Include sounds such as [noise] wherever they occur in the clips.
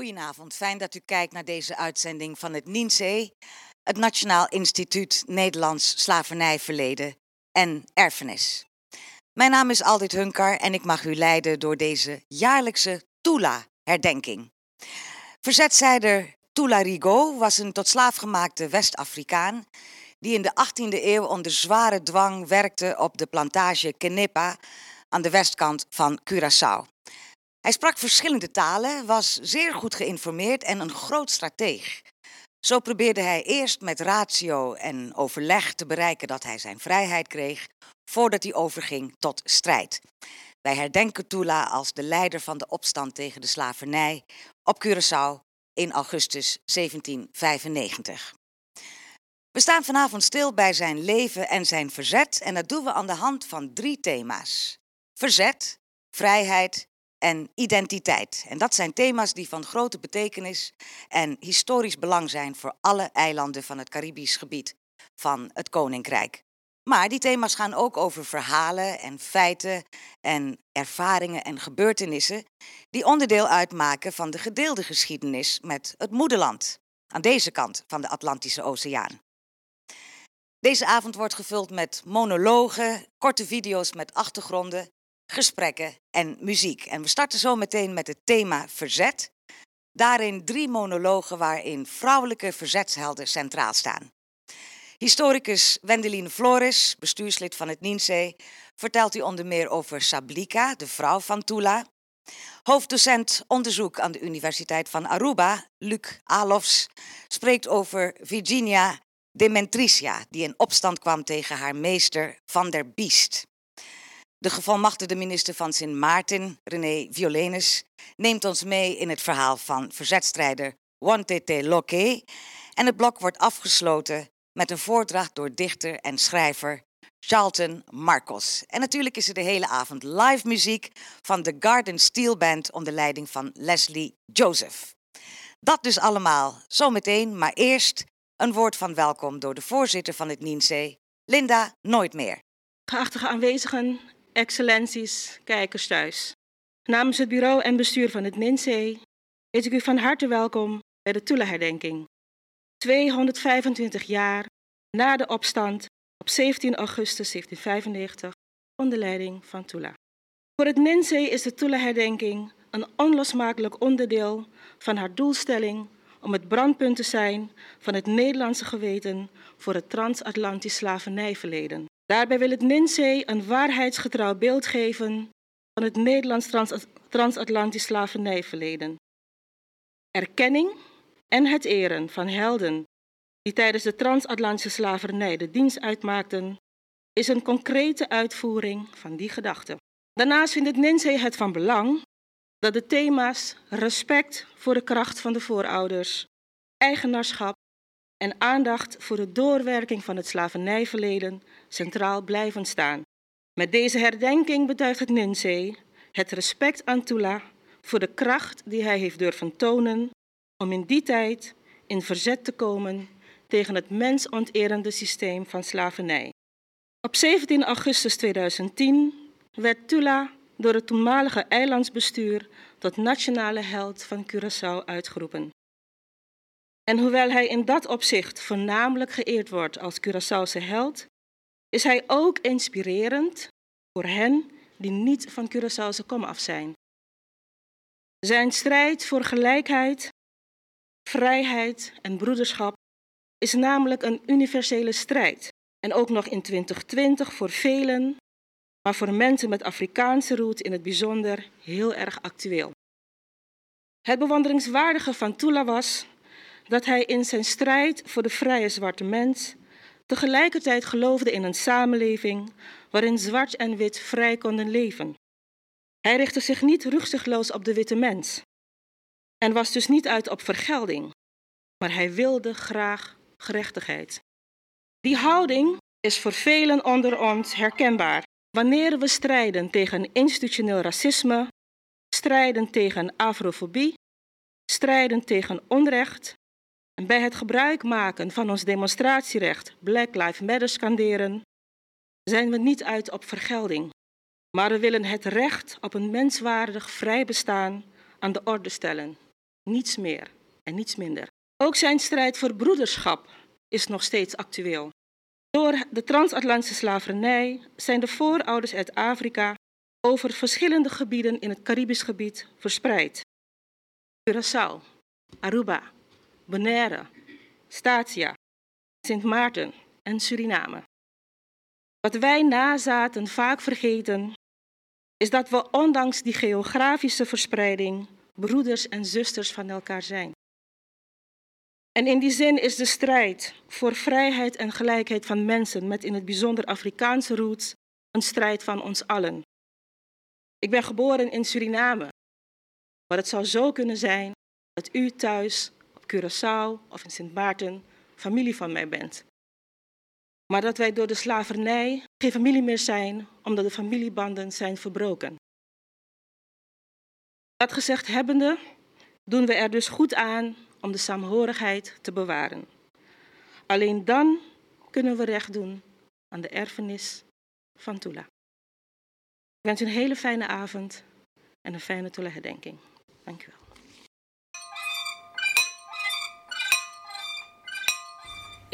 Goedenavond, fijn dat u kijkt naar deze uitzending van het NINSE, het Nationaal Instituut Nederlands Slavernijverleden en Erfenis. Mijn naam is Aldit Hunkar en ik mag u leiden door deze jaarlijkse Tula-herdenking. Verzetzijder Tula Rigaud was een tot slaaf gemaakte West-Afrikaan die in de 18e eeuw onder zware dwang werkte op de plantage Kenepa aan de westkant van Curaçao. Hij sprak verschillende talen, was zeer goed geïnformeerd en een groot strateeg. Zo probeerde hij eerst met ratio en overleg te bereiken dat hij zijn vrijheid kreeg, voordat hij overging tot strijd. Wij herdenken Tula als de leider van de opstand tegen de slavernij op Curaçao in augustus 1795. We staan vanavond stil bij zijn leven en zijn verzet en dat doen we aan de hand van drie thema's. Verzet, vrijheid en identiteit. En dat zijn thema's die van grote betekenis en historisch belang zijn voor alle eilanden van het Caribisch gebied van het Koninkrijk. Maar die thema's gaan ook over verhalen en feiten en ervaringen en gebeurtenissen die onderdeel uitmaken van de gedeelde geschiedenis met het moederland aan deze kant van de Atlantische Oceaan. Deze avond wordt gevuld met monologen, korte video's met achtergronden gesprekken en muziek. En we starten zo meteen met het thema verzet. Daarin drie monologen waarin vrouwelijke verzetshelden centraal staan. Historicus Wendeline Flores, bestuurslid van het NINSE, vertelt u onder meer over Sablika, de vrouw van Tula. Hoofddocent onderzoek aan de Universiteit van Aruba, Luc Alofs, spreekt over Virginia Dementricia, die in opstand kwam tegen haar meester Van der Biest. De gevolmachtigde minister van Sint Maarten, René Violenus, neemt ons mee in het verhaal van verzetstrijder Wantete Loke. En het blok wordt afgesloten met een voordracht door dichter en schrijver Charlton Marcos. En natuurlijk is er de hele avond live muziek van de Garden Steel Band onder leiding van Leslie Joseph. Dat dus allemaal zometeen, maar eerst een woord van welkom door de voorzitter van het NINSE, Linda Nooit meer. Geachte aanwezigen, excellenties, kijkers thuis. Namens het bureau en bestuur van het NINSE heet ik u van harte welkom bij de Tula-herdenking. 225 jaar na de opstand op 17 augustus 1795 onder leiding van Tula. Voor het NINSE is de Tula-herdenking een onlosmakelijk onderdeel van haar doelstelling om het brandpunt te zijn van het Nederlandse geweten voor het transatlantisch slavernijverleden. Daarbij wil het NINSE een waarheidsgetrouw beeld geven van het Nederlands transatlantisch slavernijverleden. Erkenning en het eren van helden die tijdens de transatlantische slavernij de dienst uitmaakten, is een concrete uitvoering van die gedachte. Daarnaast vindt het NINSE het van belang dat de thema's respect voor de kracht van de voorouders, eigenaarschap en aandacht voor de doorwerking van het slavernijverleden centraal blijven staan. Met deze herdenking betuigt het NINSE het respect aan Tula voor de kracht die hij heeft durven tonen om in die tijd in verzet te komen tegen het mensonterende systeem van slavernij. Op 17 augustus 2010 werd Tula door het toenmalige eilandsbestuur tot nationale held van Curaçao uitgeroepen. En hoewel hij in dat opzicht voornamelijk geëerd wordt als Curaçaose held, is hij ook inspirerend voor hen die niet van Curaçaose kom af zijn. Zijn strijd voor gelijkheid, vrijheid en broederschap is namelijk een universele strijd. En ook nog in 2020 voor velen, maar voor mensen met Afrikaanse roet in het bijzonder heel erg actueel. Het bewonderingswaardige van Tula was dat hij in zijn strijd voor de vrije zwarte mens tegelijkertijd geloofde in een samenleving waarin zwart en wit vrij konden leven. Hij richtte zich niet rugzichtloos op de witte mens en was dus niet uit op vergelding, maar hij wilde graag gerechtigheid. Die houding is voor velen onder ons herkenbaar wanneer we strijden tegen institutioneel racisme, strijden tegen afrofobie, strijden tegen onrecht bij het gebruik maken van ons demonstratierecht Black Lives Matter scanderen, zijn we niet uit op vergelding, maar we willen het recht op een menswaardig vrij bestaan aan de orde stellen. niets meer en niets minder. Ook zijn strijd voor broederschap is nog steeds actueel. Door de transatlantische slavernij zijn de voorouders uit Afrika over verschillende gebieden in het Caribisch gebied verspreid. Curaçao, Aruba, Bonaire, Statia, Sint Maarten en Suriname. Wat wij nazaten vaak vergeten, is dat we ondanks die geografische verspreiding broeders en zusters van elkaar zijn. En in die zin is de strijd voor vrijheid en gelijkheid van mensen met in het bijzonder Afrikaanse roots een strijd van ons allen. Ik ben geboren in Suriname, maar het zou zo kunnen zijn dat u thuis Curaçao of in Sint Maarten familie van mij bent. Maar dat wij door de slavernij geen familie meer zijn, omdat de familiebanden zijn verbroken. Dat gezegd hebbende, doen we er dus goed aan om de saamhorigheid te bewaren. Alleen dan kunnen we recht doen aan de erfenis van Tula. Ik wens u een hele fijne avond en een fijne Tula-herdenking. Dank u wel.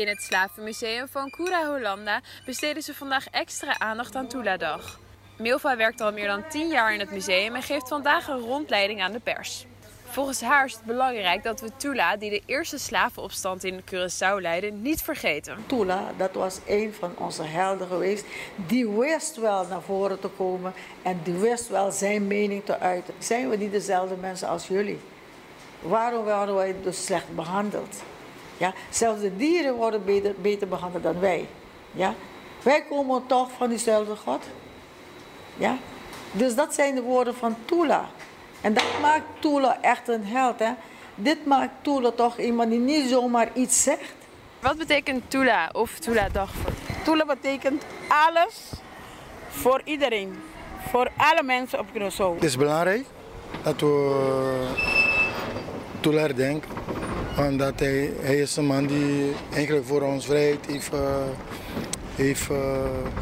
In het Slavenmuseum van Cura Hollanda besteden ze vandaag extra aandacht aan Tula-dag. Milva werkt al meer dan 10 jaar in het museum en geeft vandaag een rondleiding aan de pers. Volgens haar is het belangrijk dat we Tula, die de eerste slavenopstand in Curaçao leidde, niet vergeten. Tula, dat was een van onze helden geweest. Die wist wel naar voren te komen en die wist wel zijn mening te uiten. Zijn we niet dezelfde mensen als jullie? Waarom worden wij dus slecht behandeld? Ja, zelfs de dieren worden beter, beter behandeld dan wij. Ja? Wij komen toch van diezelfde God. Ja? Dus dat zijn de woorden van Tula. En dat maakt Tula echt een held. Hè? Dit maakt Tula toch iemand die niet zomaar iets zegt. Wat betekent Tula of Tula-dag voor Tula betekent alles voor iedereen. Voor alle mensen op Curaçao. Het is belangrijk dat we Tula herdenken. Omdat hij, hij is een man die eigenlijk voor ons vrijheid heeft, uh, heeft uh,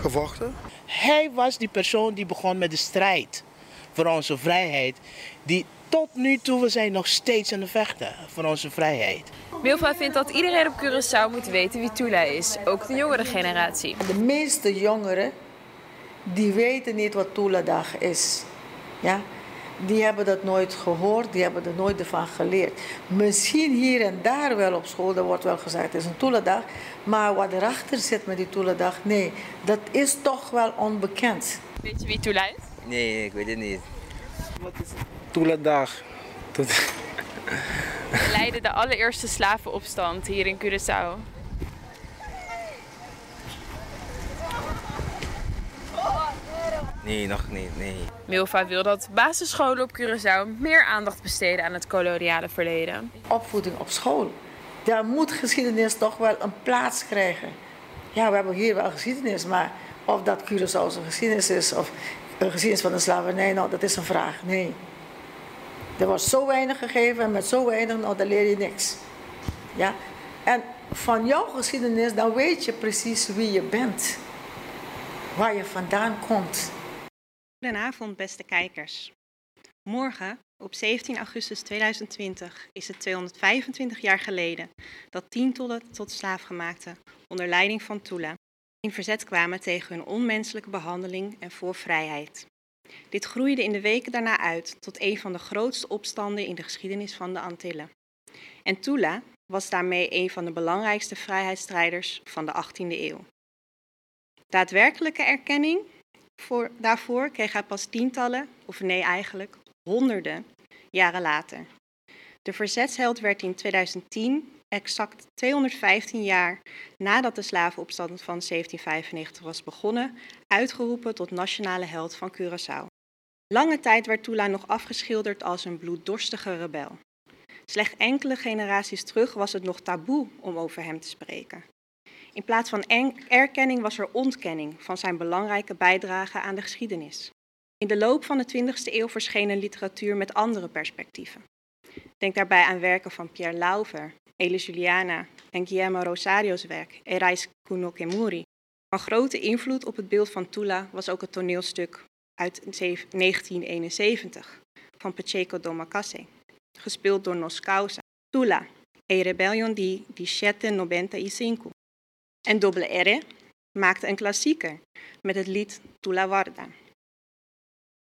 gevochten. Hij was die persoon die begon met de strijd voor onze vrijheid. Die tot nu toe, we zijn nog steeds aan de vechten voor onze vrijheid. Milva vindt dat iedereen op Curaçao moet weten wie Tula is, ook de jongere generatie. De meeste jongeren, die weten niet wat Tula-dag is. Ja? Die hebben dat nooit gehoord, die hebben er nooit van geleerd. Misschien hier en daar wel op school, er wordt wel gezegd, het is een Tula-dag. Maar wat erachter zit met die Tula-dag, nee, dat is toch wel onbekend. Weet je wie Tula is? Nee, ik weet het niet. Wat is Tula-dag? Leidde [laughs] de allereerste slavenopstand hier in Curaçao. Nee, nog niet, nee. Milva wil dat basisscholen op Curaçao meer aandacht besteden aan het koloniale verleden. Opvoeding op school. Daar moet geschiedenis toch wel een plaats krijgen. Ja, we hebben hier wel geschiedenis, maar of dat Curaçao's geschiedenis is of een geschiedenis van de slavernij, nou, dat is een vraag. Nee. Er wordt zo weinig gegeven en met zo weinig, nou, dan leer je niks. Ja? En van jouw geschiedenis, dan weet je precies wie je bent. Waar je vandaan komt. Goedenavond, beste kijkers. Morgen, op 17 augustus 2020, is het 225 jaar geleden dat tientallen tot slaafgemaakten onder leiding van Tula in verzet kwamen tegen hun onmenselijke behandeling en voor vrijheid. Dit groeide in de weken daarna uit tot een van de grootste opstanden in de geschiedenis van de Antillen. En Tula was daarmee een van de belangrijkste vrijheidsstrijders van de 18e eeuw. Daadwerkelijke erkenning voor, daarvoor kreeg hij pas tientallen, of nee eigenlijk honderden, jaren later. De verzetsheld werd in 2010, exact 215 jaar nadat de slavenopstand van 1795 was begonnen, uitgeroepen tot nationale held van Curaçao. Lange tijd werd Tula nog afgeschilderd als een bloeddorstige rebel. Slechts enkele generaties terug was het nog taboe om over hem te spreken. In plaats van erkenning was er ontkenning van zijn belangrijke bijdrage aan de geschiedenis. In de loop van de 20e eeuw verscheen literatuur met andere perspectieven. Denk daarbij aan werken van Pierre Lauver, Elis Juliana en Guillermo Rosario's werk, Erais Kunokemuri. Van grote invloed op het beeld van Tula was ook het toneelstuk uit 1971 van Pacheco Domacase. gespeeld door Nos Causa. Tula, e rebellion di 1795. En Double R maakte een klassieker met het lied Tula Warda.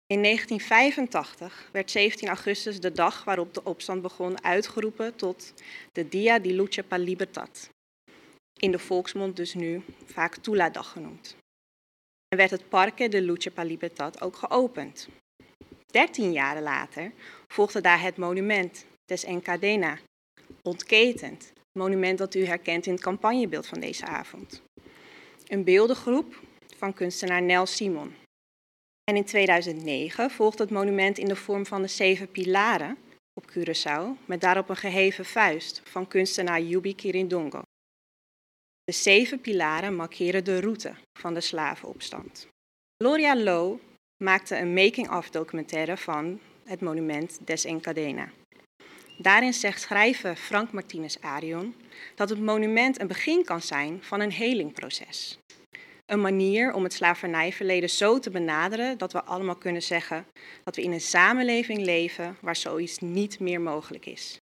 In 1985 werd 17 augustus de dag waarop de opstand begon uitgeroepen tot de Dia di Luce per Libertad. In de volksmond dus nu vaak Tula-dag genoemd. En werd het Parque de Luce per Libertad ook geopend. Dertien jaren later volgde daar het monument des Encadena, ontketend. Monument dat u herkent in het campagnebeeld van deze avond. Een beeldengroep van kunstenaar Nel Simon. En in 2009 volgde het monument in de vorm van de zeven pilaren op Curaçao, met daarop een geheven vuist van kunstenaar Yubi Kirindongo. De zeven pilaren markeren de route van de slavenopstand. Gloria Lowe maakte een making-of documentaire van het monument des Encadena. Daarin zegt schrijver Frank Martinez Arion dat het monument een begin kan zijn van een helingproces. Een manier om het slavernijverleden zo te benaderen dat we allemaal kunnen zeggen dat we in een samenleving leven waar zoiets niet meer mogelijk is.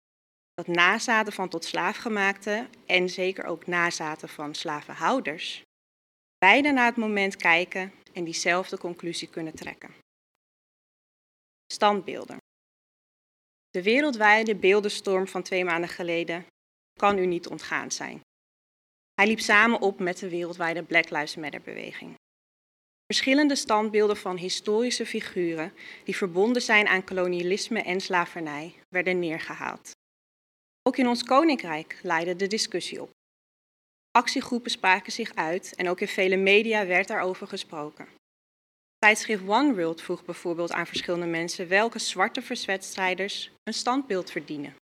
Dat nazaten van tot slaafgemaakte en zeker ook nazaten van slavenhouders beide naar het moment kijken en diezelfde conclusie kunnen trekken. Standbeelden. De wereldwijde beeldenstorm van twee maanden geleden kan u niet ontgaan zijn. Hij liep samen op met de wereldwijde Black Lives Matter beweging. Verschillende standbeelden van historische figuren die verbonden zijn aan kolonialisme en slavernij werden neergehaald. Ook in ons koninkrijk leidde de discussie op. Actiegroepen spraken zich uit en ook in vele media werd daarover gesproken. Tijdschrift One World vroeg bijvoorbeeld aan verschillende mensen welke zwarte verzwetstrijders een standbeeld verdienen,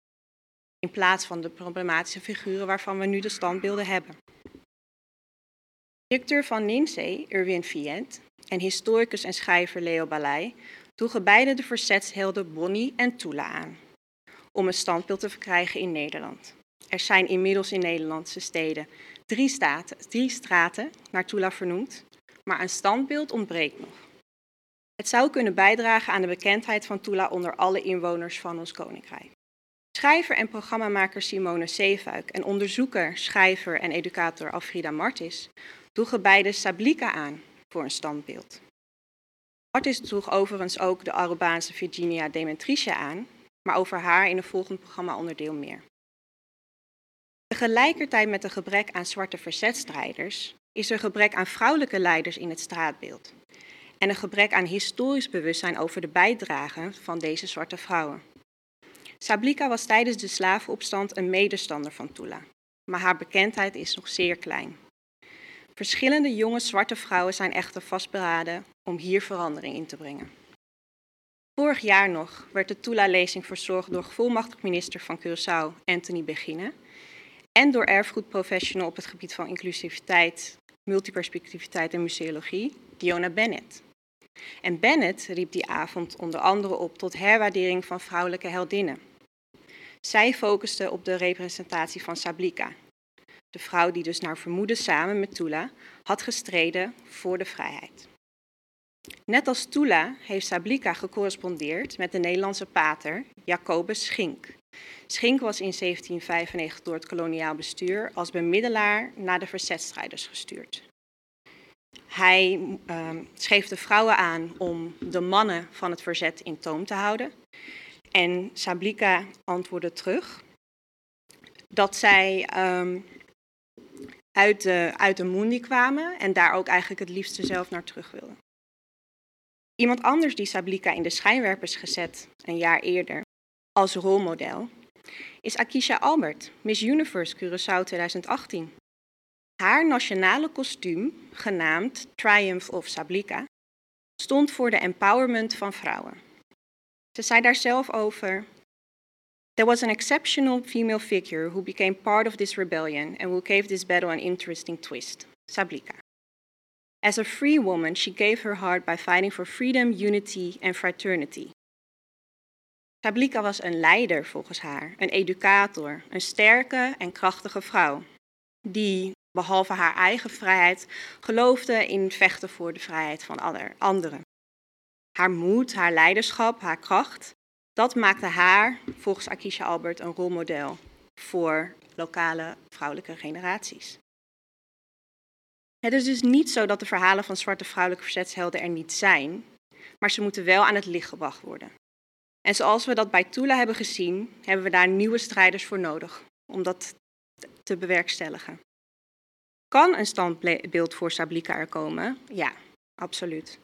in plaats van de problematische figuren waarvan we nu de standbeelden hebben. Directeur van NINSE, Erwin Vient, en historicus en schrijver Leo Balei droegen beide de verzetshelden Bonnie en Tula aan, om een standbeeld te verkrijgen in Nederland. Er zijn inmiddels in Nederlandse steden drie, drie straten naar Tula vernoemd, maar een standbeeld ontbreekt nog. Het zou kunnen bijdragen aan de bekendheid van Tula onder alle inwoners van ons koninkrijk. Schrijver en programmamaker Simone Zeefuik en onderzoeker, schrijver en educator Alfrida Martis droegen beide Sablika aan voor een standbeeld. Martis droeg overigens ook de Arubaanse Virginia Demetricia aan, maar over haar in een volgend programma onderdeel meer. Tegelijkertijd met een gebrek aan zwarte verzetstrijders is er gebrek aan vrouwelijke leiders in het straatbeeld en een gebrek aan historisch bewustzijn over de bijdrage van deze zwarte vrouwen. Sablika was tijdens de slavenopstand een medestander van Tula, maar haar bekendheid is nog zeer klein. Verschillende jonge zwarte vrouwen zijn echter vastberaden om hier verandering in te brengen. Vorig jaar nog werd de Tula-lezing verzorgd door gevolmachtigd minister van Curaçao, Anthony Begine, en door erfgoedprofessional op het gebied van inclusiviteit, multiperspectiviteit en museologie, Diona Bennett. En Bennett riep die avond onder andere op tot herwaardering van vrouwelijke heldinnen. Zij focuste op de representatie van Sablika, de vrouw die dus naar vermoeden samen met Tula had gestreden voor de vrijheid. Net als Tula heeft Sablika gecorrespondeerd met de Nederlandse pater Jacobus Schink. Schink was in 1795 door het koloniaal bestuur als bemiddelaar naar de verzetstrijders gestuurd. Hij uh, schreef de vrouwen aan om de mannen van het verzet in toom te houden. En Sablika antwoordde terug dat zij um, uit, de, uit de Mundi kwamen en daar ook eigenlijk het liefste zelf naar terug wilden. Iemand anders die Sablika in de schijnwerpers gezet een jaar eerder als rolmodel is Akisha Albert, Miss Universe Curaçao 2018. Haar nationale kostuum, genaamd Triumph of Sablika, stond voor de empowerment van vrouwen. Ze zei daar zelf over: There was an exceptional female figure who became part of this rebellion and who gave this battle an interesting twist Sablika. As a free woman, she gave her heart by fighting for freedom, unity and fraternity. Sablika was een leider volgens haar, een educator, een sterke en krachtige vrouw, die behalve haar eigen vrijheid geloofde in vechten voor de vrijheid van anderen. Haar moed, haar leiderschap, haar kracht, Dat maakte haar, volgens Akisha Albert, een rolmodel voor lokale vrouwelijke generaties. Het is dus niet zo dat de verhalen van zwarte vrouwelijke verzetshelden er niet zijn, maar ze moeten wel aan het licht gebracht worden. En zoals we dat bij Tula hebben gezien, hebben we daar nieuwe strijders voor nodig om dat te bewerkstelligen. Kan een standbeeld voor Sablika er komen? Ja, absoluut.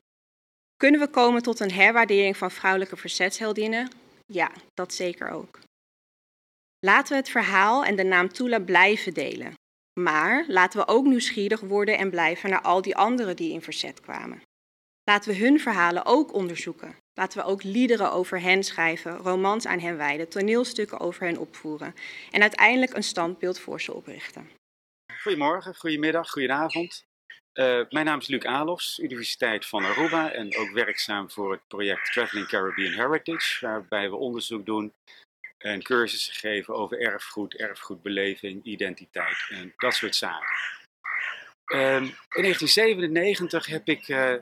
Kunnen we komen tot een herwaardering van vrouwelijke verzetsheldinnen? Ja, dat zeker ook. Laten we het verhaal en de naam Tula blijven delen. Maar laten we ook nieuwsgierig worden en blijven naar al die anderen die in verzet kwamen. Laten we hun verhalen ook onderzoeken. Laten we ook liederen over hen schrijven, romans aan hen wijden, toneelstukken over hen opvoeren en uiteindelijk een standbeeld voor ze oprichten. Goedemorgen, goedemiddag, goedenavond. Uh, mijn naam is Luc Alofs, Universiteit van Aruba en ook werkzaam voor het project Traveling Caribbean Heritage, waarbij we onderzoek doen en cursussen geven over erfgoed, erfgoedbeleving, identiteit en dat soort zaken. Uh, in 1997 heb ik uh,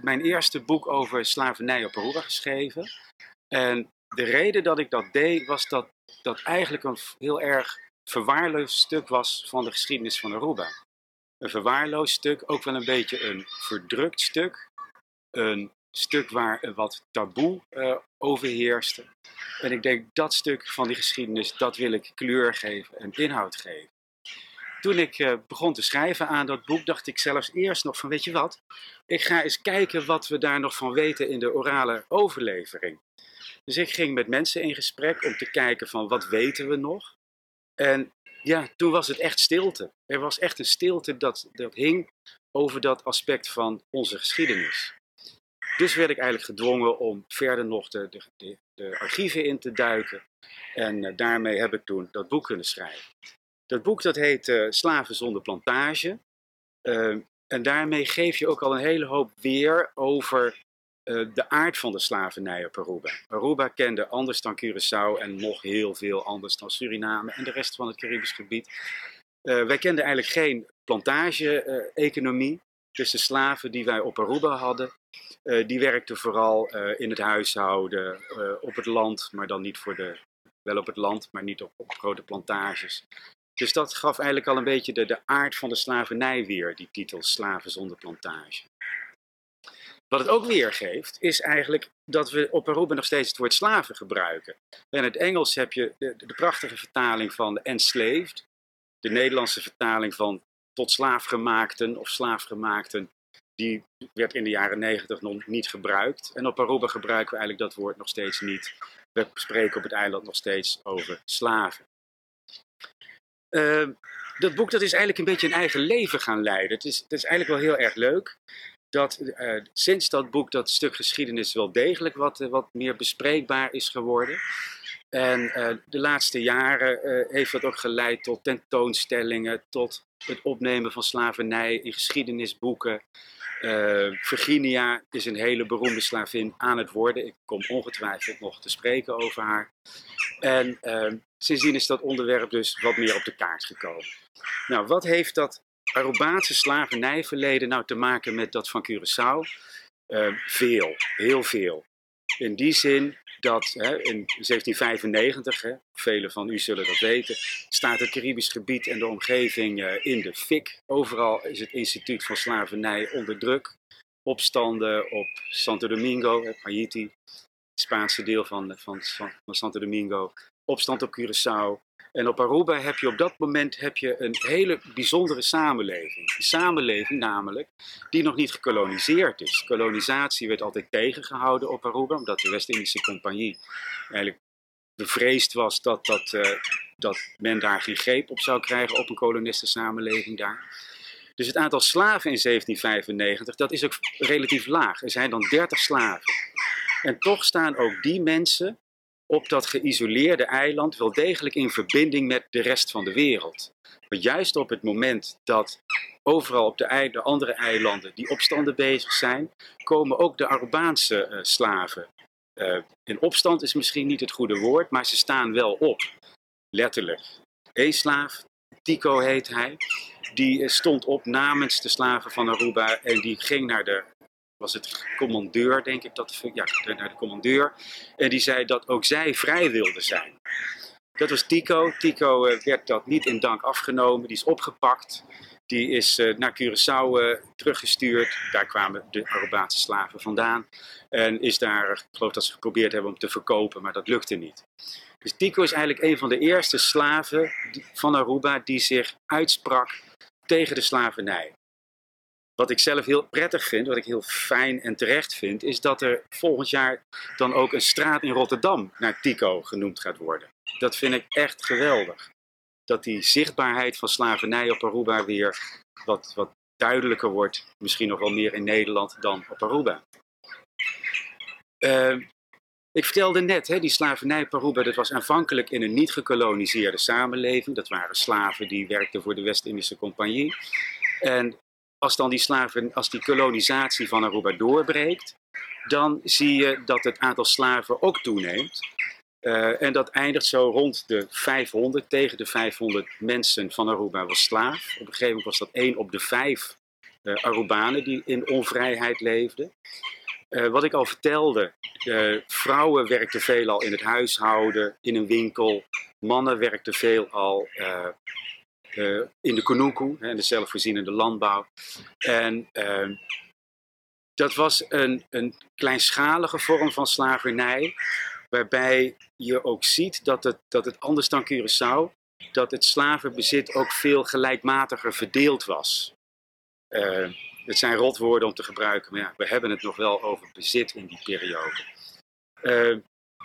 mijn eerste boek over slavernij op Aruba geschreven. En de reden dat ik dat deed was dat dat eigenlijk een heel erg verwaarloosd stuk was van de geschiedenis van Aruba. Een verwaarloosd stuk, ook wel een beetje een verdrukt stuk. Een stuk waar wat taboe uh, overheerste. En ik denk dat stuk van die geschiedenis, dat wil ik kleur geven en inhoud geven. Toen ik uh, begon te schrijven aan dat boek, dacht ik zelfs eerst nog van, weet je wat, ik ga eens kijken wat we daar nog van weten in de orale overlevering. Dus ik ging met mensen in gesprek om te kijken van, wat weten we nog? En ja, toen was het echt stilte. Er was echt een stilte dat, dat hing over dat aspect van onze geschiedenis. Dus werd ik eigenlijk gedwongen om verder nog de, de, archieven in te duiken. En uh, daarmee heb ik toen dat boek kunnen schrijven. Dat boek dat heet uh, Slaven zonder plantage. Uh, en daarmee geef je ook al een hele hoop weer over de aard van de slavernij op Aruba. Aruba kende anders dan Curaçao en nog heel veel anders dan Suriname en de rest van het Caribisch gebied. wij kenden eigenlijk geen plantage-economie. Dus de slaven die wij op Aruba hadden, uh, die werkten vooral in het huishouden, op het land, maar dan niet voor de, wel op het land, maar niet op, op, grote plantages. Dus dat gaf eigenlijk al een beetje de, de aard van de slavernij weer, die titel Slaven zonder plantage. Wat het ook weer geeft, is eigenlijk dat we op Aruba nog steeds het woord slaven gebruiken. In het Engels heb je de, prachtige vertaling van enslaved, de Nederlandse vertaling van tot slaafgemaakten of slaafgemaakten, die werd in de jaren negentig nog niet gebruikt. En op Aruba gebruiken we eigenlijk dat woord nog steeds niet. We spreken op het eiland nog steeds over slaven. Uh, dat boek dat is eigenlijk een beetje een eigen leven gaan leiden. Het is, het is eigenlijk wel heel erg leuk dat uh, sinds dat boek dat stuk geschiedenis wel degelijk wat, uh, wat meer bespreekbaar is geworden. En uh, de laatste jaren heeft dat ook geleid tot tentoonstellingen, tot het opnemen van slavernij in geschiedenisboeken. Virginia is een hele beroemde slavin aan het worden. Ik kom ongetwijfeld nog te spreken over haar. En sindsdien is dat onderwerp dus wat meer op de kaart gekomen. Nou, wat heeft dat Arubaanse slavernijverleden nou te maken met dat van Curaçao? veel, heel veel. In die zin dat hè, in 1795, hè, velen van u zullen dat weten, staat het Caribisch gebied en de omgeving uh, in de fik. Overal is het instituut van slavernij onder druk. Opstanden op Santo Domingo, Haiti, het Spaanse deel van, van, van Santo Domingo. Opstand op Curaçao. En op Aruba heb je op dat moment heb je een hele bijzondere samenleving. Een samenleving namelijk die nog niet gekoloniseerd is. Kolonisatie werd altijd tegengehouden op Aruba, omdat de West-Indische Compagnie eigenlijk bevreesd was dat, dat, uh, dat men daar geen greep op zou krijgen op een kolonistensamenleving daar. Dus het aantal slaven in 1795, dat is ook relatief laag. Er zijn dan 30 slaven. En toch staan ook die mensen op dat geïsoleerde eiland wel degelijk in verbinding met de rest van de wereld. Maar juist op het moment dat overal op de, de andere eilanden die opstanden bezig zijn, komen ook de Arubaanse uh, slaven. Uh, opstand is misschien niet het goede woord, maar ze staan wel op. Letterlijk. Eén slaaf, Tico heet hij, die stond op namens de slaven van Aruba en die ging naar de was het commandeur, denk ik, dat, ja, naar de commandeur. En die zei dat ook zij vrij wilde zijn. Dat was Tico. Tico uh, werd dat niet in dank afgenomen. Die is opgepakt. Die is uh, naar Curaçao uh, teruggestuurd. Daar kwamen de Arubaanse slaven vandaan. En is daar, ik geloof dat ze geprobeerd hebben om te verkopen, maar dat lukte niet. Dus Tico is eigenlijk een van de eerste slaven van Aruba die zich uitsprak tegen de slavernij. Wat ik zelf heel prettig vind, wat ik heel fijn en terecht vind, is dat er volgend jaar dan ook een straat in Rotterdam naar Tico genoemd gaat worden. Dat vind ik echt geweldig. Dat die zichtbaarheid van slavernij op Aruba weer wat, wat duidelijker wordt. Misschien nog wel meer in Nederland dan op Aruba. Uh, ik vertelde net, hè, die slavernij op Aruba, dat was aanvankelijk in een niet gekoloniseerde samenleving. Dat waren slaven die werkten voor de West-Indische Compagnie. En als dan die slaven, als die kolonisatie van Aruba doorbreekt, dan zie je dat het aantal slaven ook toeneemt. Uh, en dat eindigt zo rond de 500, tegen de 500 mensen van Aruba was slaaf. Op een gegeven moment was dat één op de vijf uh, Arubanen die in onvrijheid leefden. Uh, wat ik al vertelde, vrouwen werkten veelal in het huishouden, in een winkel. Mannen werkten veelal in de Kunuku, hè, de zelfvoorzienende landbouw. En uh, dat was een, een kleinschalige vorm van slavernij, waarbij je ook ziet dat het, dat het anders dan Curaçao, dat het slavenbezit ook veel gelijkmatiger verdeeld was. Uh, het zijn rotwoorden om te gebruiken, maar ja, we hebben het nog wel over bezit in die periode.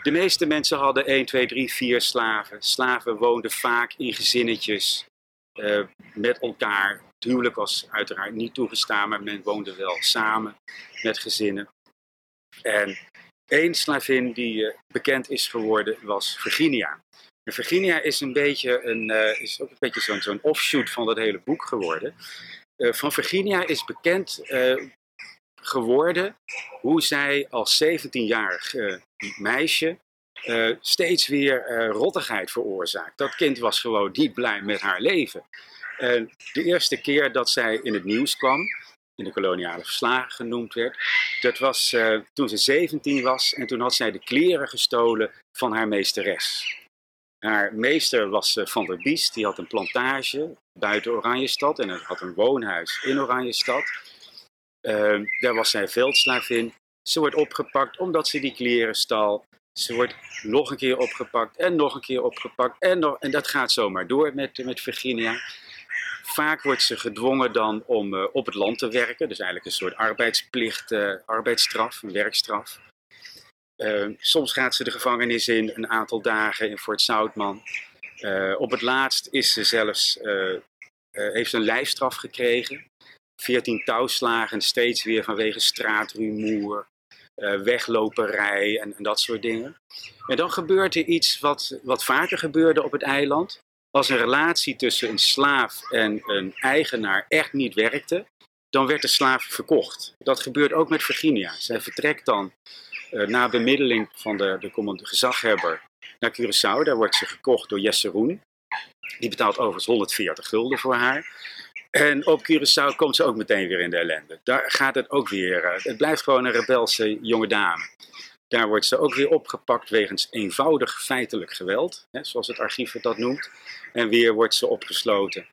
de meeste mensen hadden 1, 2, 3, 4 slaven. Slaven woonden vaak in gezinnetjes. Uh, met elkaar. Het huwelijk was uiteraard niet toegestaan, maar men woonde wel samen met gezinnen. En één slavin die uh, bekend is geworden was Virginia. En Virginia is een beetje een, uh, is ook een beetje zo'n zo'n offshoot van dat hele boek geworden. van Virginia is bekend geworden hoe zij als 17-jarig meisje uh, steeds weer uh, rottigheid veroorzaakt. Dat kind was gewoon niet blij met haar leven. De eerste keer dat zij in het nieuws kwam, in de koloniale verslagen genoemd werd, dat was eh, toen ze 17 was en toen had zij de kleren gestolen van haar meesteres. Haar meester was Van der Biest, die had een plantage buiten Oranjestad en had een woonhuis in Oranjestad. daar was zij veldslavin. Ze wordt opgepakt omdat ze die kleren stal. Ze wordt nog een keer opgepakt en nog een keer opgepakt. En, en dat gaat zomaar door met, met Virginia. Vaak wordt ze gedwongen dan om uh, op het land te werken. Dus eigenlijk een soort arbeidsplicht, uh, arbeidsstraf, een werkstraf. Uh, soms gaat ze de gevangenis in een aantal dagen in Fort Zoutman. op het laatst is ze zelfs, heeft een lijfstraf gekregen. 14 touwslagen, steeds weer vanwege straatrumoer, uh, wegloperij en, en, dat soort dingen. En dan gebeurt er iets wat, wat vaker gebeurde op het eiland. Als een relatie tussen een slaaf en een eigenaar echt niet werkte, dan werd de slaaf verkocht. Dat gebeurt ook met Virginia. Zij vertrekt dan uh, na bemiddeling van de, de, de gezaghebber naar Curaçao. Daar wordt ze gekocht door Jesse Roen. Die betaalt overigens 140 gulden voor haar. En op Curaçao komt ze ook meteen weer in de ellende. Daar gaat het ook weer. Uh, het blijft gewoon een rebelse jonge dame. Daar wordt ze ook weer opgepakt wegens eenvoudig feitelijk geweld, hè, zoals het archief dat noemt. En weer wordt ze opgesloten.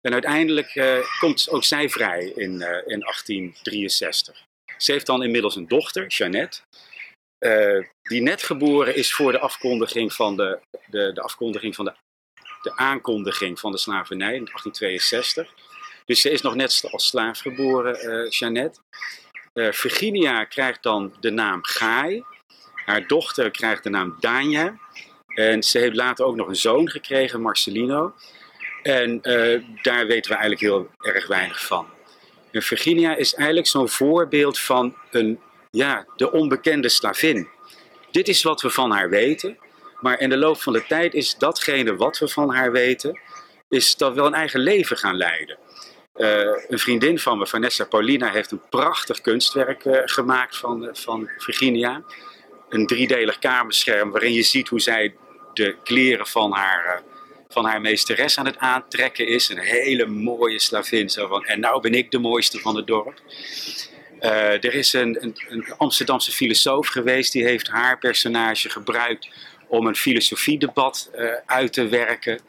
En uiteindelijk uh, komt ook zij vrij in, uh, in 1863. Ze heeft dan inmiddels een dochter, Jeannette, die net geboren is voor de afkondiging van de, de, de afkondiging van de, de aankondiging van de slavernij in 1862. Dus ze is nog net als slaaf geboren, uh, Jeannette. Uh, Virginia krijgt dan de naam Gaai. Haar dochter krijgt de naam Danja. En ze heeft later ook nog een zoon gekregen, Marcelino. En uh, daar weten we eigenlijk heel erg weinig van. En Virginia is eigenlijk zo'n voorbeeld van een, ja, de onbekende slavin. Dit is wat we van haar weten. Maar in de loop van de tijd is datgene wat we van haar weten, is dat wel een eigen leven gaan leiden. Uh, een vriendin van me, Vanessa Paulina, heeft een prachtig kunstwerk uh, gemaakt van, uh, van Virginia. Een driedelig kamerscherm waarin je ziet hoe zij de kleren van haar, van haar meesteres aan het aantrekken is. Een hele mooie slavin. Zo van, en nou ben ik de mooiste van het dorp. Er is een, een, een, Amsterdamse filosoof geweest die heeft haar personage gebruikt om een filosofiedebat uh, uit te werken.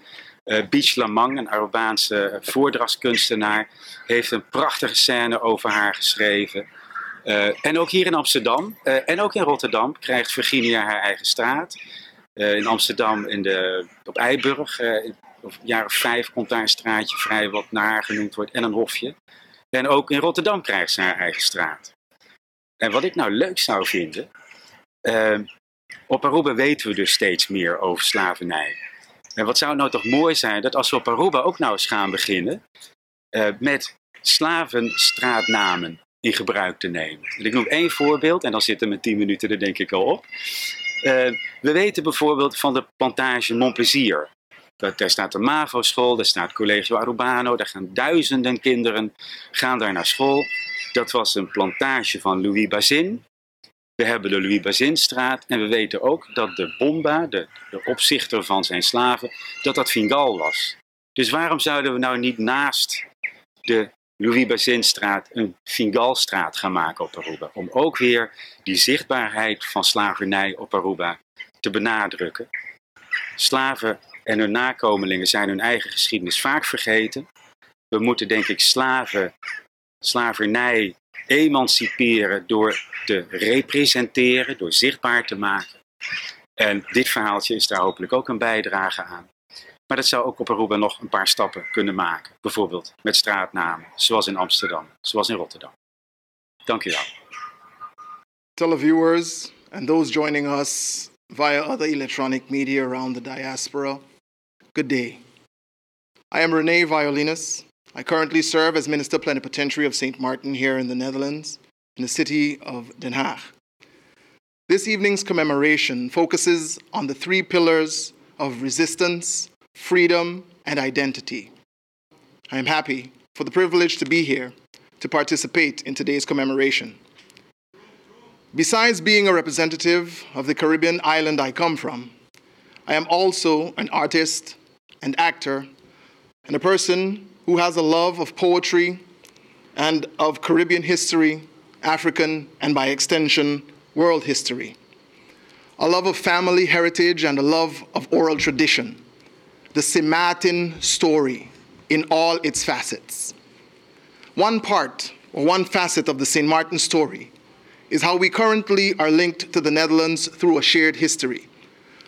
Uh, Beach Lamang, een Arubaanse voordrachtskunstenaar, heeft een prachtige scène over haar geschreven. en ook hier in Amsterdam en ook in Rotterdam krijgt Virginia haar eigen straat. in Amsterdam in de, op Eiburg, in of jaren vijf komt daar een straatje vrij wat naar haar genoemd wordt en een hofje. En ook in Rotterdam krijgt ze haar eigen straat. En wat ik nou leuk zou vinden, op Aruba weten we dus steeds meer over slavernij. En wat zou nou toch mooi zijn dat als we op Aruba ook nou eens gaan beginnen uh, met slavenstraatnamen in gebruik te nemen. En ik noem één voorbeeld en dan zitten mijn tien minuten er denk ik al op. Uh, we weten bijvoorbeeld van de plantage Montplaisir. Daar staat de MAVO-school, daar staat Collegio Arubano, daar gaan duizenden kinderen gaan daar naar school. Dat was een plantage van Louis Bazin. We hebben de Louis Bazinstraat en we weten ook dat de Bomba, de, de opzichter van zijn slaven, dat dat Fingal was. Dus waarom zouden we nou niet naast de Louis Bazinstraat een Fingalstraat gaan maken op Aruba? Om ook weer die zichtbaarheid van slavernij op Aruba te benadrukken. Slaven en hun nakomelingen zijn hun eigen geschiedenis vaak vergeten. We moeten denk ik slaven, slavernij emanciperen door te representeren, door zichtbaar te maken. En dit verhaaltje is daar hopelijk ook een bijdrage aan. Maar dat zou ook op Aruba nog een paar stappen kunnen maken. Bijvoorbeeld met straatnamen, zoals in Amsterdam, zoals in Rotterdam. Dank u wel. Televiewers and those joining us via other electronic media around the diaspora. Good day. I am Rene Violinus. I currently serve as Minister Plenipotentiary of St. Martin here in the Netherlands, in the city of Den Haag. This evening's commemoration focuses on the three pillars of resistance, freedom, and identity. I am happy for the privilege to be here to participate in today's commemoration. Besides being a representative of the Caribbean island I come from, I am also an artist an actor, and a person who has a love of poetry and of Caribbean history, African, and by extension, world history. A love of family heritage and a love of oral tradition. The Simatin story in all its facets. One part or one facet of the St. Martin story is how we currently are linked to the Netherlands through a shared history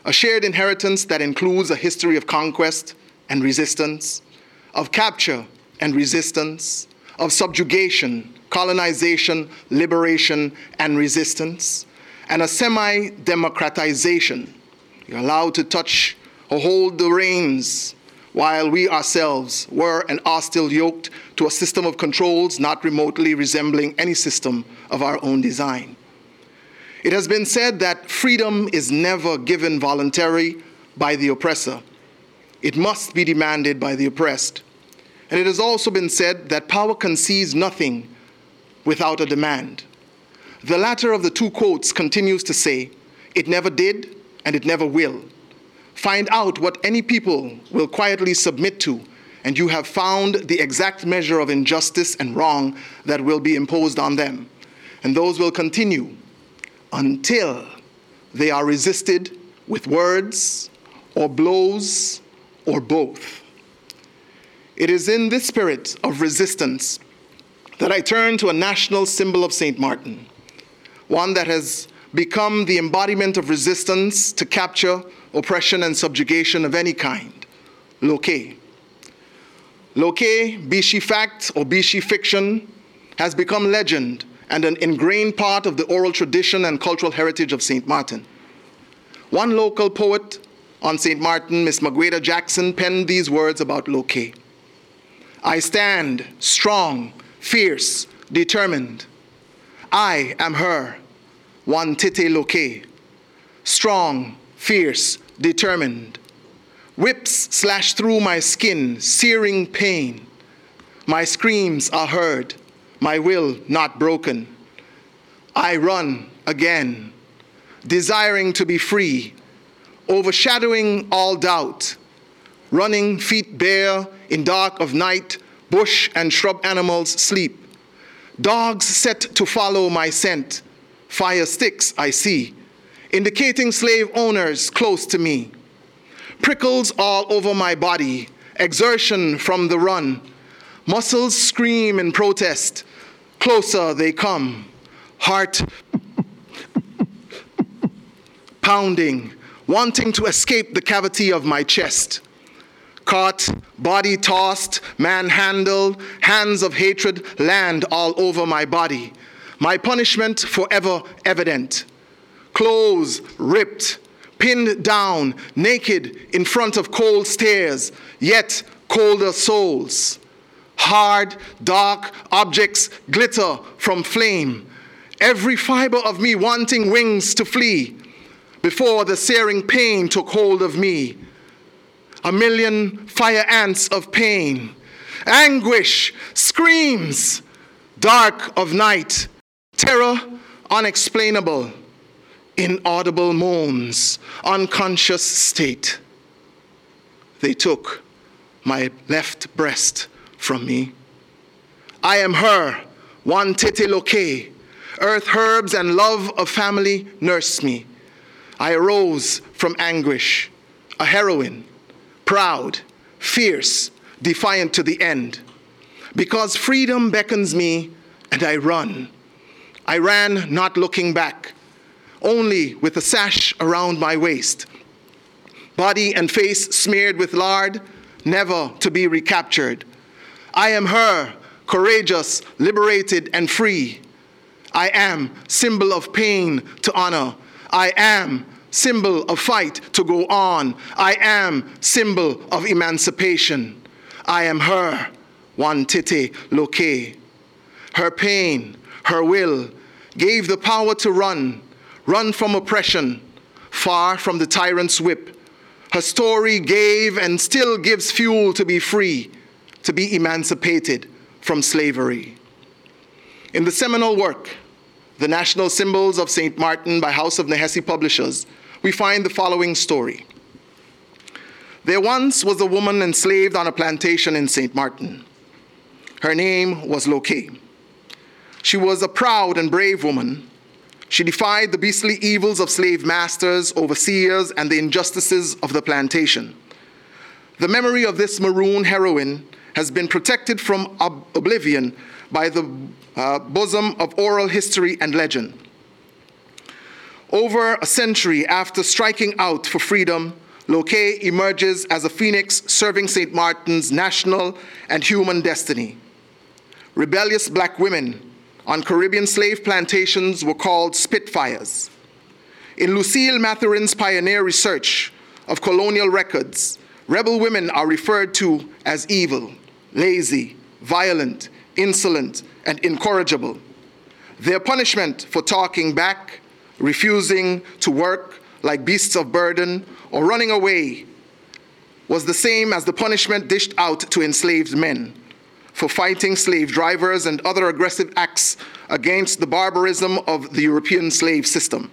a shared inheritance that includes a history of conquest and resistance, of capture and resistance, of subjugation, colonization, liberation, and resistance, and a semi democratization. You're allowed to touch or hold the reins while we ourselves were and are still yoked to a system of controls not remotely resembling any system of our own design. It has been said that freedom is never given voluntarily by the oppressor. It must be demanded by the oppressed. And it has also been said that power concedes nothing without a demand. The latter of the two quotes continues to say, it never did and it never will. Find out what any people will quietly submit to, and you have found the exact measure of injustice and wrong that will be imposed on them. And those will continue until they are resisted with words or blows or both. It is in this spirit of resistance that I turn to a national symbol of St. Martin, one that has become the embodiment of resistance to capture, oppression, and subjugation of any kind, Loke. Loke, be she fact or be she fiction, has become legend and an ingrained part of the oral tradition and cultural heritage of St. Martin. One local poet on St. Martin, Miss Magweda Jackson, penned these words about Loke. I stand strong, fierce, determined. I am her, one Tete Loke. Strong, fierce, determined. Whips slash through my skin, searing pain. My screams are heard my will not broken. I run again, desiring to be free, overshadowing all doubt, running feet bare in dark of night, bush and shrub animals sleep, Dogs set to follow my scent. Fire sticks I see, indicating slave owners close to me. Prickles all over my body, exertion from the run. Muscles scream in protest. Closer they come. Heart pounding, wanting to escape the cavity of my chest. Caught, body tossed, manhandled, hands of hatred land all over my body. My punishment forever evident. Clothes ripped, pinned down, naked in front of cold stairs, yet colder souls. Hard, dark objects glitter from flame. Every fiber of me wanting wings to flee before the searing pain took hold of me. A million fire ants of pain, anguish, screams, dark of night, terror unexplainable, inaudible moans, unconscious state. They took my left breast from me. I am her, one tete loke, earth herbs and love of family nurse me. I arose from anguish, a heroine, proud, fierce, defiant to the end. Because freedom beckons me and I run. I ran not looking back, only with a sash around my waist. Body and face smeared with lard, never to be recaptured. I am her, courageous, liberated, and free. I am symbol of pain to honor. I am symbol of fight to go on. I am symbol of emancipation. I am her, one tete loke. Her pain, her will, gave the power to run, run from oppression, far from the tyrant's whip. Her story gave and still gives fuel to be free, to be emancipated from slavery. In the seminal work, The National Symbols of St. Martin by House of Nehesi Publishers, we find the following story. There once was a woman enslaved on a plantation in St. Martin. Her name was Loke. She was a proud and brave woman. She defied the beastly evils of slave masters, overseers, and the injustices of the plantation. The memory of this maroon heroine has been protected from ob- oblivion by the uh, bosom of oral history and legend. Over a century after striking out for freedom, Loke emerges as a phoenix serving St. Martin's national and human destiny. Rebellious black women on Caribbean slave plantations were called Spitfires. In Lucille Mathurin's pioneer research of colonial records, rebel women are referred to as evil, lazy, violent, insolent, and incorrigible. Their punishment for talking back, refusing to work like beasts of burden, or running away was the same as the punishment dished out to enslaved men for fighting slave drivers and other aggressive acts against the barbarism of the European slave system.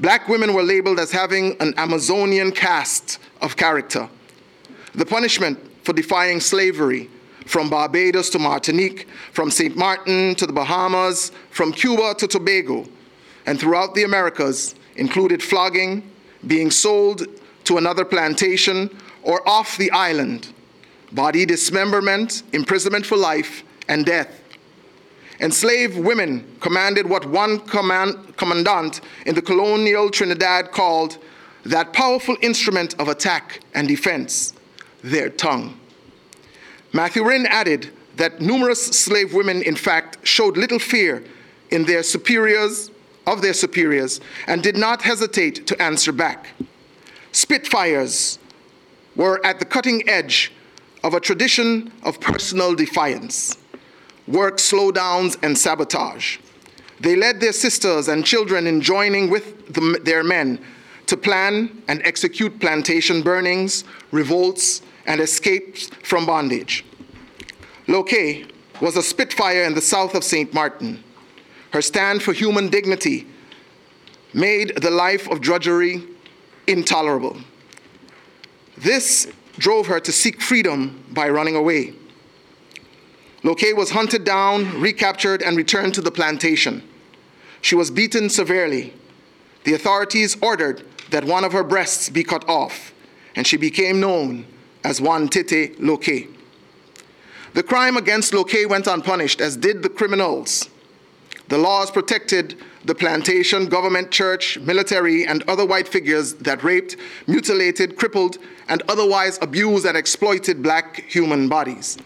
Black women were labeled as having an Amazonian cast of character. The punishment for defying slavery from Barbados to Martinique, from St. Martin to the Bahamas, from Cuba to Tobago, and throughout the Americas included flogging, being sold to another plantation, or off the island, body dismemberment, imprisonment for life, and death. Enslaved women commanded what one command, commandant in the colonial Trinidad called that powerful instrument of attack and defense, their tongue. Mathurin added that numerous slave women, in fact, showed little fear in their superiors, of their superiors, and did not hesitate to answer back. Spitfires were at the cutting edge of a tradition of personal defiance, work slowdowns, and sabotage. They led their sisters and children in joining with the, their men to plan and execute plantation burnings, revolts, and escapes from bondage. Loke was a Spitfire in the south of St. Martin. Her stand for human dignity made the life of drudgery intolerable. This drove her to seek freedom by running away. Loke was hunted down, recaptured, and returned to the plantation. She was beaten severely. The authorities ordered that one of her breasts be cut off, and she became known as Juan Tete Loke. The crime against Loke went unpunished, as did the criminals. The laws protected the plantation, government, church, military, and other white figures that raped, mutilated, crippled, and otherwise abused and exploited black human bodies.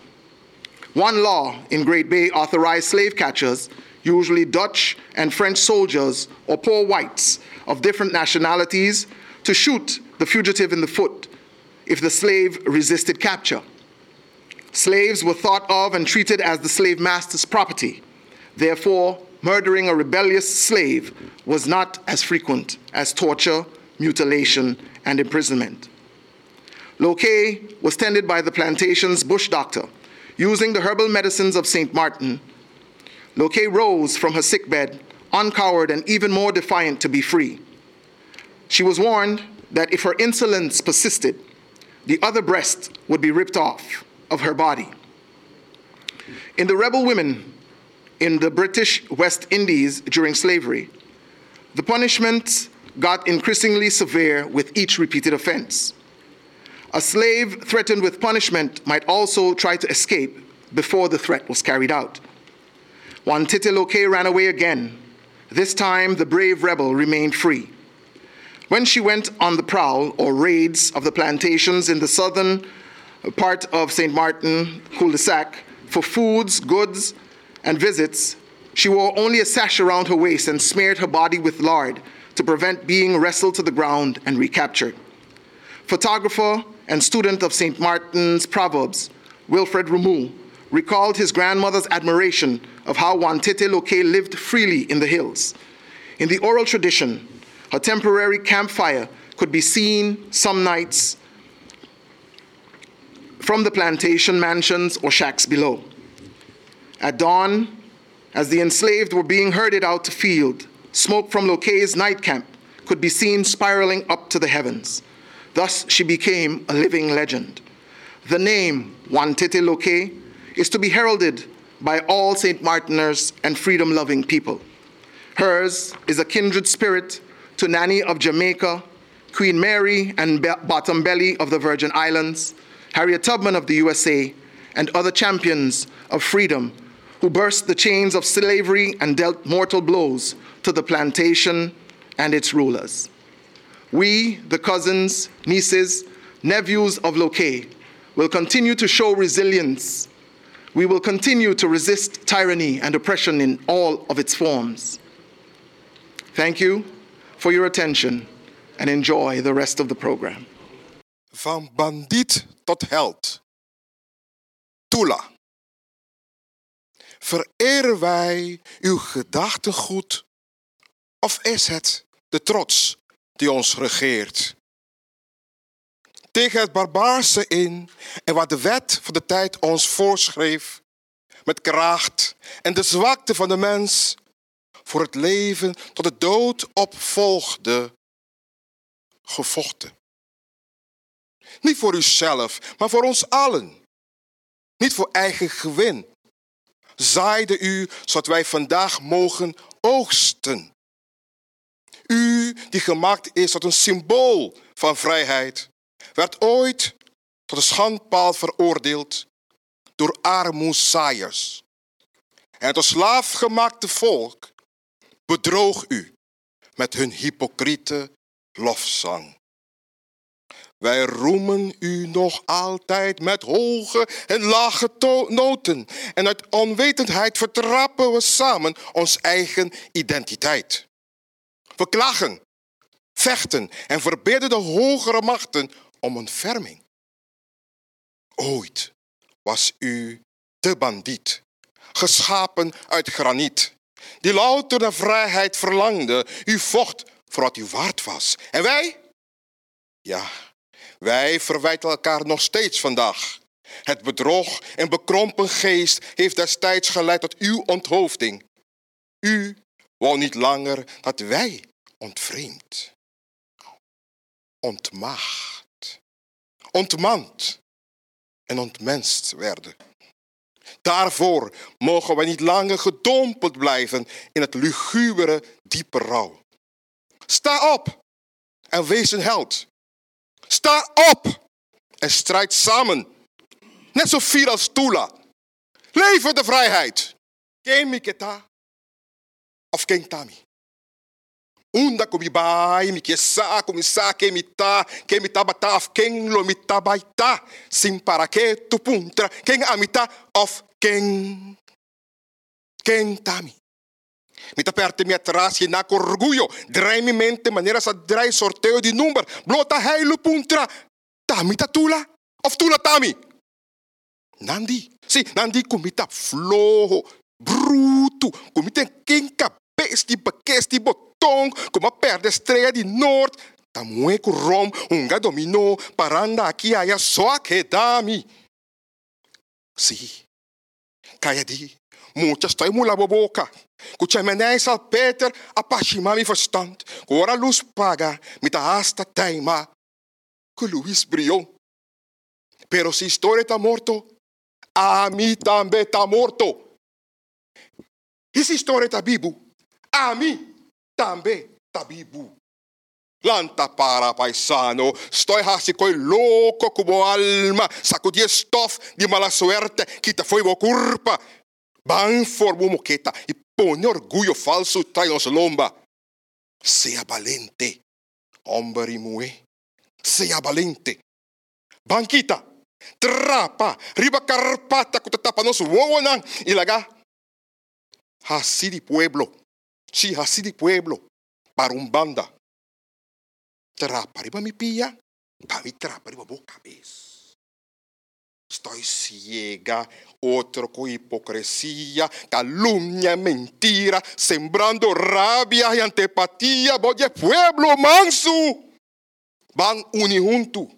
One law in Great Bay authorized slave catchers, usually Dutch and French soldiers or poor whites of different nationalities, to shoot the fugitive in the foot if the slave resisted capture. Slaves were thought of and treated as the slave master's property. Therefore, murdering a rebellious slave was not as frequent as torture, mutilation, and imprisonment. Loke was tended by the plantation's bush doctor. Using the herbal medicines of St. Martin, Loke rose from her sickbed, uncowered and even more defiant to be free. She was warned that if her insolence persisted, the other breast would be ripped off of her body. In the rebel women in the British West Indies during slavery, the punishment got increasingly severe with each repeated offense. A slave threatened with punishment might also try to escape before the threat was carried out. One Titiloke ran away again. This time, the brave rebel remained free. When she went on the prowl or raids of the plantations in the southern part of St. Martin cul-de-sac for foods, goods, and visits, she wore only a sash around her waist and smeared her body with lard to prevent being wrestled to the ground and recaptured. Photographer and student of St. Martin's Proverbs, Wilfred Rameau, recalled his grandmother's admiration of how Wantete Loke lived freely in the hills. In the oral tradition, her temporary campfire could be seen some nights from the plantation mansions or shacks below. At dawn, as the enslaved were being herded out to field, smoke from Loke's night camp could be seen spiraling up to the heavens. Thus, she became a living legend. The name Wantete Loke is to be heralded by all St. Martiners and freedom loving people. Hers is a kindred spirit to Nanny of Jamaica, Queen Mary and Be- Bottom Belly of the Virgin Islands, Harriet Tubman of the USA, and other champions of freedom who burst the chains of slavery and dealt mortal blows to the plantation and its rulers. We, the cousins, nieces, nephews of Loke, will continue to show resilience. We will continue to resist tyranny and oppression in all of its forms. Thank you for your attention and enjoy the rest of the program. Van bandiet tot held. Tula. Vereren wij uw gedachtegoed of is het de trots die ons regeert? Tegen het barbaarse in en wat de wet van de tijd ons voorschreef, met kracht en de zwakte van de mens voor het leven tot de dood opvolgde, gevochten. Niet voor uzelf, maar voor ons allen. Niet voor eigen gewin. Zaaide u zodat wij vandaag mogen oogsten. U die gemaakt is tot een symbool van vrijheid, werd ooit tot een schandpaal veroordeeld door armoezaaiers. En het slaafgemaakte volk bedroog u met hun hypocriete lofzang. Wij roemen u nog altijd met hoge en lage noten. En uit onwetendheid vertrappen we samen ons eigen identiteit. We klagen, vechten en verbidden de hogere machten om een. Ooit was u de bandiet, geschapen uit graniet, die louter naar vrijheid verlangde. U vocht voor wat u waard was. En wij? Ja, wij verwijten elkaar nog steeds vandaag. Het bedrog en bekrompen geest heeft destijds geleid tot uw onthoofding. U wou niet langer dat wij ontvreemd, ontmaagd, ontmand en ontmenst werden. Daarvoor mogen we niet langer gedompeld blijven in het lugubere, diepe rouw. Sta op en wees een held. Sta op en strijd samen. Net zo fier als Tula. Leven de vrijheid. Ken Miketa of Ken Tami. Unda komi bai, mi ke sa, komi sa, ke mi ta, ke mi tabata of ken lo mi tabaita. Sim para ke tu puntra, ken amita of ken. Ken Tami. Mita perte mi atrás y naco orgullo. Drai mi mente manera sa drai sorteo di number. Blota heilu puntra. Tami tatula of tula tami. Nandi. Si, nandi kumita flojo, bruto. Kumita kinka besti bekesti botong. Kuma perde estrella di nord. Tamueco rom, unga dominó, paranda aqui aya só que dami. Si. Kaya di. Muchas estoy mula boboca. Kun men näin sal Peter apashima mi verstand. Kun ora luz paga mitä asta teima. Kun Luis brio. Pero si historia ta morto, a mi tambe ta morto. His historia ta bibu, a mi tambe ta bibu. Lanta para paisano, estoy así coi loco como alma, sacudí estof de mala suerte, quita fuego culpa. Van for moqueta y pone orgullo falso tras nos lomba. Sea valente, hombre y mujer. Sea valente. Banquita, trapa, riba carpata, que tapa nos wonan y laga. Así de pueblo, sí, así de pueblo, para un banda. Trapa, riba mi pilla, pa mi trapa, riba boca vez. Estoy ciega, otro con hipocresía, calumnia, mentira, sembrando rabia y antipatía. Voy pueblo manso. Van unijunto,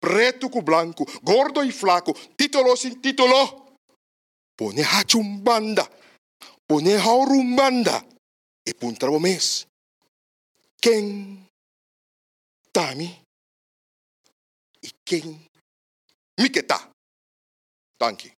preto com blanco, gordo y flaco, título sin título. Pone hachumbanda, pone haurumbanda. E puntramo mes. Ken tami y ken miketa. Thank you.